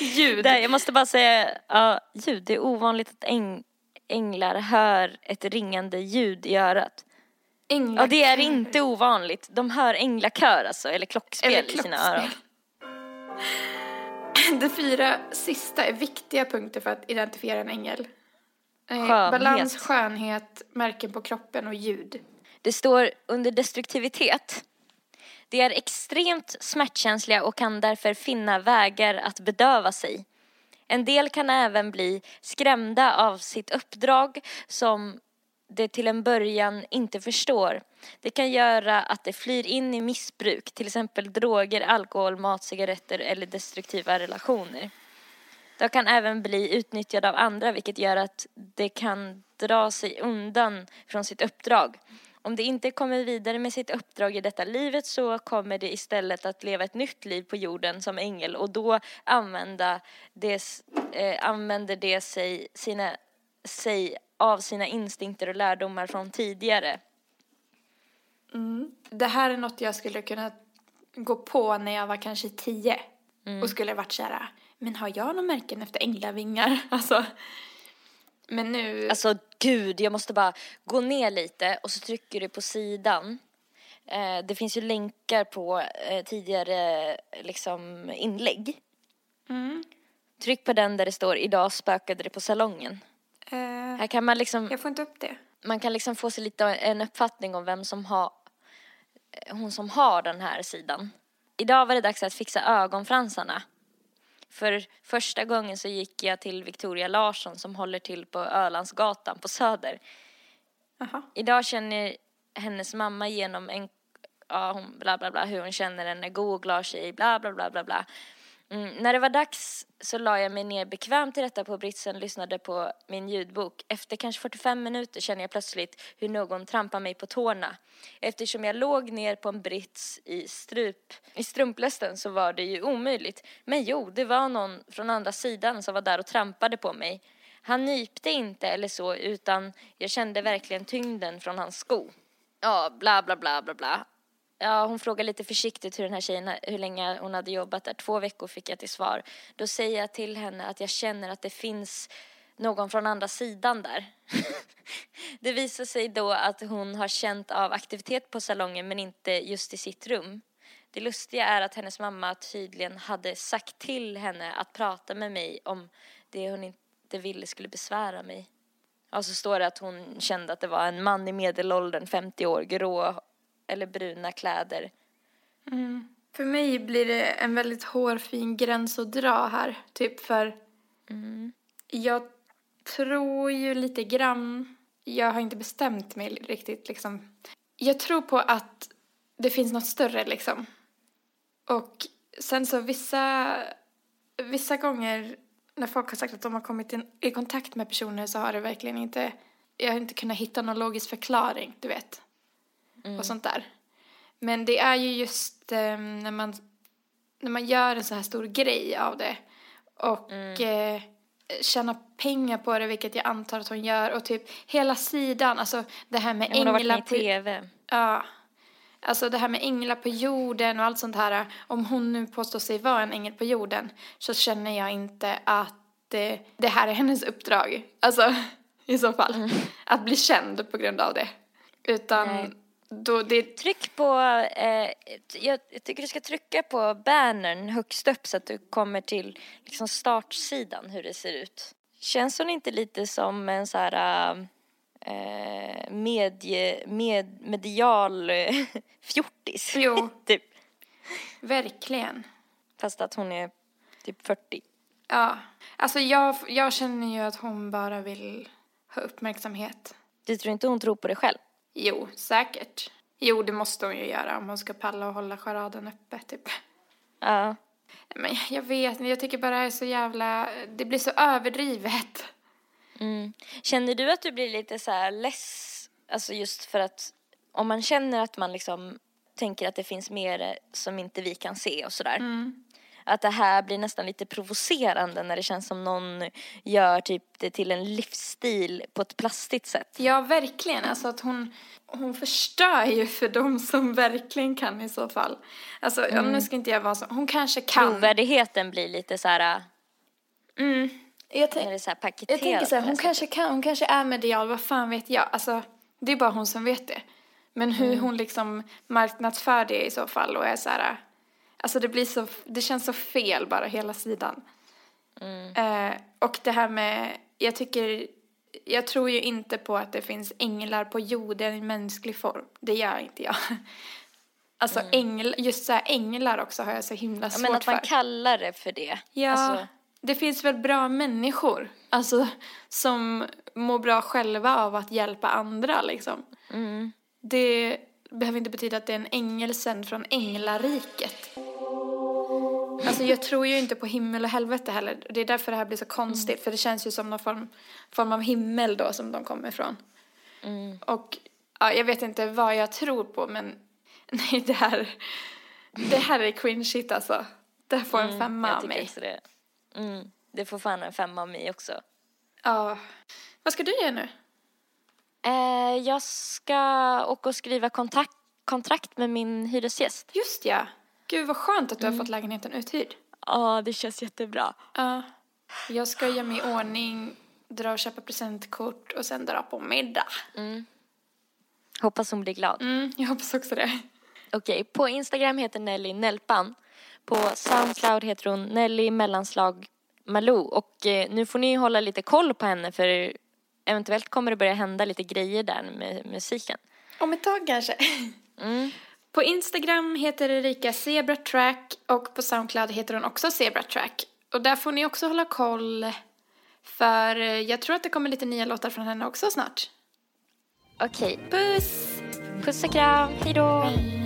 Ljud. Där, jag måste bara säga, ja, ljud. Det är ovanligt att äng, änglar hör ett ringande ljud i örat. Änglar. Ja, det är inte ovanligt. De hör änglakör alltså, eller klockspel Eller i sina klockspel. öron. De fyra sista är viktiga punkter för att identifiera en ängel. Eh, Skönhet. Balans, skönhet, märken på kroppen och ljud. Det står under destruktivitet. De är extremt smärtkänsliga och kan därför finna vägar att bedöva sig. En del kan även bli skrämda av sitt uppdrag som det till en början inte förstår. Det kan göra att det flyr in i missbruk, till exempel droger, alkohol, mat, cigaretter eller destruktiva relationer. De kan även bli utnyttjade av andra vilket gör att de kan dra sig undan från sitt uppdrag. Om de inte kommer vidare med sitt uppdrag i detta livet så kommer de istället att leva ett nytt liv på jorden som ängel och då använda des, eh, använder de sig, sina, sig av sina instinkter och lärdomar från tidigare. Det här är något jag skulle kunna gå på när jag var kanske tio. Och skulle varit så här, men har jag några märken efter änglavingar? Alltså. Men nu, Alltså gud, jag måste bara gå ner lite och så trycker du på sidan. Eh, det finns ju länkar på eh, tidigare liksom inlägg. Tryck på den där det står idag spökade det på salongen. Eh, Här kan man liksom, jag får inte upp det. man kan liksom få sig lite en uppfattning om vem som har, hon som har den här sidan. Idag var det dags att fixa ögonfransarna. För första gången så gick jag till Victoria Larsson som håller till på Ölandsgatan på Söder. Jaha. Idag känner hennes mamma genom en, ja hon bla bla bla, hur hon känner henne, god och glad tjej, bla bla bla bla bla. Mm, när det var dags så la jag mig ner bekvämt till detta på britsen, lyssnade på min ljudbok. Efter kanske 45 minuter känner jag plötsligt hur någon trampar mig på tårna. Eftersom jag låg ner på en brits i strup, i strumplästen så var det ju omöjligt. Men jo, det var någon från andra sidan som var där och trampade på mig. Han nypte inte eller så utan jag kände verkligen tyngden från hans sko. Ja, bla bla bla bla bla. Ja, hon frågade lite försiktigt hur den här tjejen, hur länge hon hade jobbat där. Två veckor fick jag till svar. Då säger jag till henne att jag känner att det finns någon från andra sidan där. det visar sig då att hon har känt av aktivitet på salongen men inte just i sitt rum. Det lustiga är att hennes mamma tydligen hade sagt till henne att prata med mig om det hon inte ville skulle besvära mig. Och så står det att hon kände att det var en man i medelåldern, 50 år, grå eller bruna kläder. För mig blir det en väldigt hårfin gräns att dra här. Typ för jag tror ju lite grann, jag har inte bestämt mig riktigt liksom. Jag tror på att det finns något större liksom. Och sen så vissa, vissa gånger när folk har sagt att de har kommit in, i kontakt med personer så har det verkligen inte, jag har inte kunnat hitta någon logisk förklaring, du vet. Och sånt där. Men det är ju just eh, när, man, när man gör en så här stor grej av det och eh, tjänar pengar på det, vilket jag antar att hon gör. Och typ hela sidan, alltså det här med Hon har varit änglar med i på... tv. Ja. Alltså det här med änglar på jorden och allt sånt här. Om hon nu påstår sig vara en ängel på jorden så känner jag inte att eh, det här är hennes uppdrag. Alltså i så fall. Att bli känd på grund av det. Utan Nej. Då det... Tryck på, eh, jag, tycker du ska trycka på bannern högst upp så att du kommer till liksom startsidan hur det ser ut. Känns hon inte lite som en så här äh, medie, med, medial äh, fjortis? Jo. typ. Verkligen. Fast att hon är typ 40. Ja. Alltså jag, jag känner ju att hon bara vill ha uppmärksamhet. Du tror inte hon tror på det själv? Jo, säkert. Jo, det måste hon ju göra om hon ska palla och hålla charaden uppe, typ. Ja. Men jag vet jag tycker bara det är så jävla... Det blir så överdrivet. Mm. Känner du att du blir lite så här less, alltså just för att om man känner att man liksom tänker att det finns mer som inte vi kan se och sådär. Mm. Att det här blir nästan lite provocerande när det känns som någon gör typ det till en livsstil på ett plastigt sätt. Ja, verkligen. Alltså att hon, hon förstör ju för de som verkligen kan i så fall. Alltså, ja, nu ska inte jag vara så. Hon kanske kan. Trovärdigheten blir lite så här Mm. Jag, tänk, det så här jag tänker så här, hon kanske kan, hon kanske är medial, vad fan vet jag. Alltså, det är bara hon som vet det. Men hur Mm. hon liksom marknadsför det i så fall och är så här, alltså det blir så, det känns så fel bara hela sidan. Mm. Eh, och det här med, jag tycker, jag tror ju inte på att det finns änglar på jorden i mänsklig form. Det gör inte jag. Alltså ängl, just så här änglar också har jag så himla Mm. Ja, svårt men att man för. kallar det för det. Ja, Alltså, det finns väl bra människor, alltså som mår bra själva av att hjälpa andra liksom. mm. Det behöver inte betyda att det är en ängel sänd från änglariket. Alltså jag tror ju inte på himmel och helvete heller. Det är därför det här blir så konstigt, för det känns ju som någon form, form av himmel då som de kommer ifrån. Mm. Och ja, jag vet inte vad jag tror på, men nej, det här, det här är cringe shit alltså. Det här får en femma Mm, av mig. det. Mm. Det får fan en femma av mig också. Ja. Vad ska du göra nu? Eh, jag ska åka och skriva kontakt, kontrakt med min hyresgäst. Just ja. Gud vad skönt att du har fått lägenheten uthyrd. Ja, det känns jättebra. Ja. Jag ska göra mig i ordning, dra och köpa presentkort och sen dra på middag. Hoppas hon blir glad. Mm, jag hoppas också det. Okej, på Instagram heter Nelly Nelpan. På Soundcloud heter hon Nelly mellanslag Malou. Och eh, nu får ni hålla lite koll på henne för eventuellt kommer det börja hända lite grejer där med musiken. Om ett tag kanske. Mm. På Instagram heter Erika Zebra Track och på Soundcloud heter hon också Zebra Track. Och där får ni också hålla koll för eh, jag tror att det kommer lite nya låtar från henne också snart. Okej, Puss! puss och kram, hejdå! Hej.